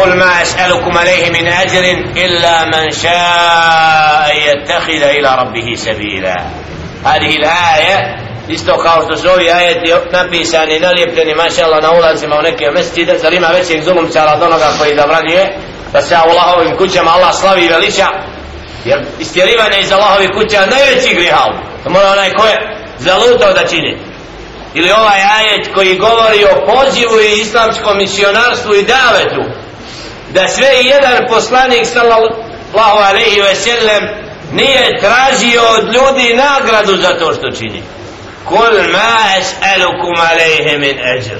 قل ما أسألكم عليه من أجر إلا من شاء يتخذ إلى ربه سبيلا هذه الآية isto kao što su ovi ajeti napisani, nalijepljeni, maša Allah, na ulazima u neke mestide, zar ima većeg zulumčara od onoga koji zabranjuje, da se u Allahovim kućama Allah slavi i veliča, jer istjerivanje iz Allahovih kuća najveći grihal, to mora onaj ko je zalutao da čini. Ili ovaj ajet koji govori o pozivu i islamskom misionarstvu i davetu, da sve jedan poslanik sallallahu alaihi ve sellem nije tražio od ljudi nagradu za to što čini. Kul ma es'alukum alaihi min ajr.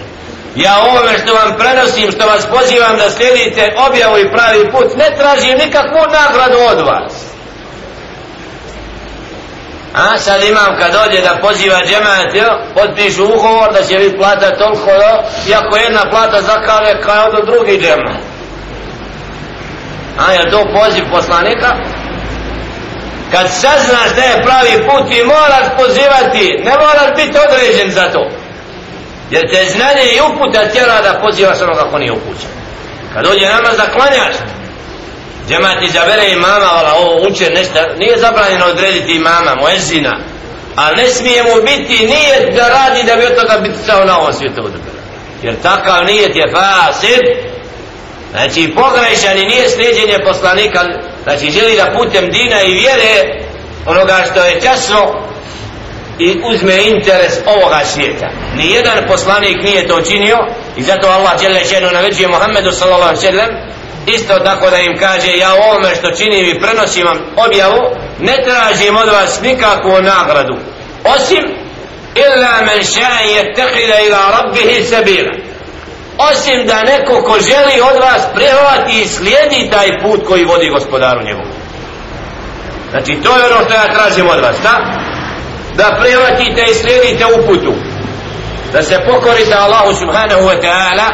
Ja ovome što vam prenosim, što vas pozivam da slijedite objavu i pravi put, ne tražim nikakvu nagradu od vas. A sad imam kad dođe da poziva džemat, jo, potpišu ugovor da će biti plata toliko, jo, iako jedna plata zakale kao do drugi džemat. A je to poziv poslanika? Kad saznaš da je pravi put i moraš pozivati, ne moraš biti određen za to. Jer te znanje i uputa tjera da pozivaš onoga ko nije upućen. Kad dođe namaz da klanjaš, džemat izabere imama, ala ovo uče nešto, nije zabranjeno odrediti imama, moezina, ali ne smije mu biti nijet da radi da bi od toga biti sao na ovom svijetu. Jer takav nijet je fasid, znači pogrešan i nije slijedjenje poslanika, znači želi da putem dina i vjere onoga što je časno i uzme interes ovoga svijeta. Nijedan poslanik nije to činio i zato Allah dželle šenu naređuje Muhammedu sallallahu alejhi ve sellem isto tako da im kaže ja ovome što činim i prenosim vam objavu ne tražim od vas nikakvu nagradu osim illa men sha'a yattakhidha ila rabbih sabila osim da neko ko želi od vas prihvati i slijedi taj put koji vodi gospodaru njegovu. Znači to je ono što ja tražim od vas da? da prihvatite i slijedite uputu da se pokorite Allahu subhanahu wa ta'ala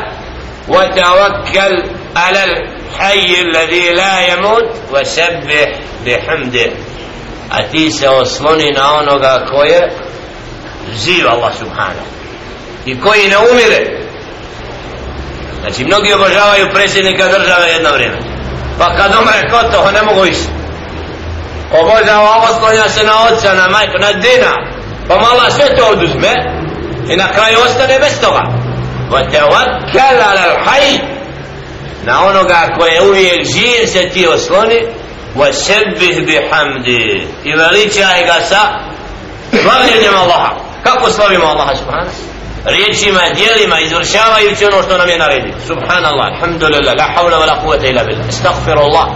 wa tawakkal ala al-hayy alladhi la yamut wa sabbih bihamdih a ti se osloni na onoga ko je živ Allah subhanahu i koji ne umire znači mnogi obožavaju predsjednika države jedno vrijeme. Pa kad umre kod ne mogu više. Obožava oslonja se na oca, na majku, na dina. Pa mala sve to oduzme i na kraju ostane bez toga. Wa tawakkal na onoga koje je uvijek živ se ti osloni. Wa bi hamdi. i veličaj ga sa slavljenjem Allaha. Kako slavimo Allaha subhanahu riječima, dijelima, izvršavajući ono što nam je naredio. Subhanallah, alhamdulillah, la hawla wa la quvata illa billah. Astaghfirullah.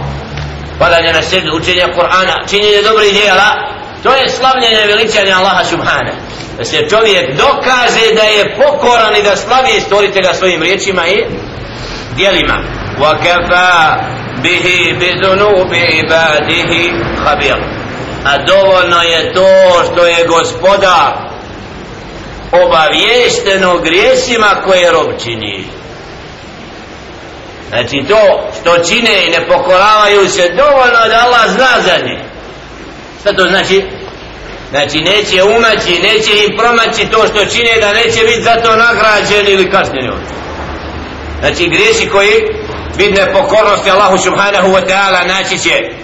Padanje na sred učenje Kur'ana činjenje dobrih dijela to je slavljenje veličanja Allaha subhana da se čovjek dokaže da je pokoran i da slavi stvoritelja svojim riječima i dijelima. Wa kafa bihi bizunubi ibadihi khabir. A dovoljno je to što je gospodar obaviješteno grijesima koje rob čini Znači to što čine i ne pokoravaju se dovoljno da Allah zna za nje. Šta to znači? Znači neće umaći, neće im promaći to što čine da neće biti zato nagrađeni ili kažnjeni. Znači griješi koji vid nepokornosti Allahu subhanahu wa ta'ala naći će